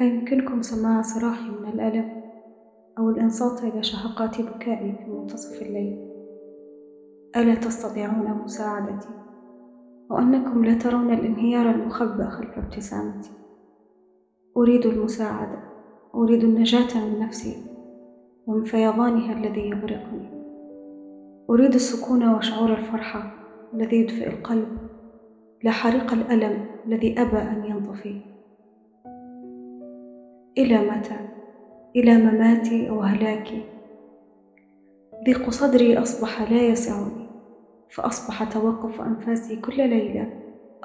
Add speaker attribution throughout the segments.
Speaker 1: يمكنكم سماع صراخي من الألم أو الإنصات إلى شهقات بكائي في منتصف الليل؟ ألا تستطيعون مساعدتي؟ وأنكم لا ترون الانهيار المخبى خلف ابتسامتي. أريد المساعدة أريد النجاة من نفسي ومن فيضانها الذي يغرقني. أريد السكون وشعور الفرحة الذي يدفئ القلب لا حريق الألم الذي أبى أن ينطفي. إلى متى؟ إلى مماتي أو هلاكي. ضيق صدري أصبح لا يسعني فأصبح توقف أنفاسي كل ليلة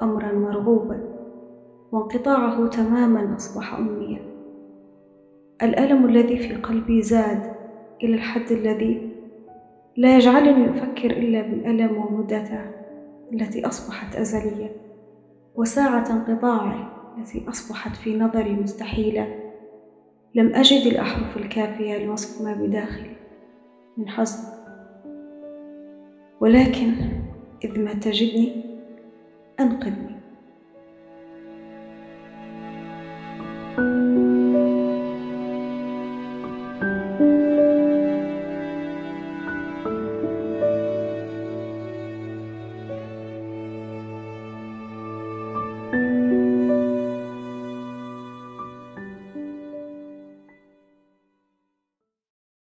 Speaker 1: أمرا مرغوبا وانقطاعه تماما أصبح أمنيا. الألم الذي في قلبي زاد إلى الحد الذي لا يجعلني أفكر إلا بالألم ومدته التي أصبحت أزلية وساعة انقطاعه التي أصبحت في نظري مستحيلة. لم أجد الأحرف الكافية لوصف ما بداخلي من حزن. ولكن إذ ما تجدني أنقذني.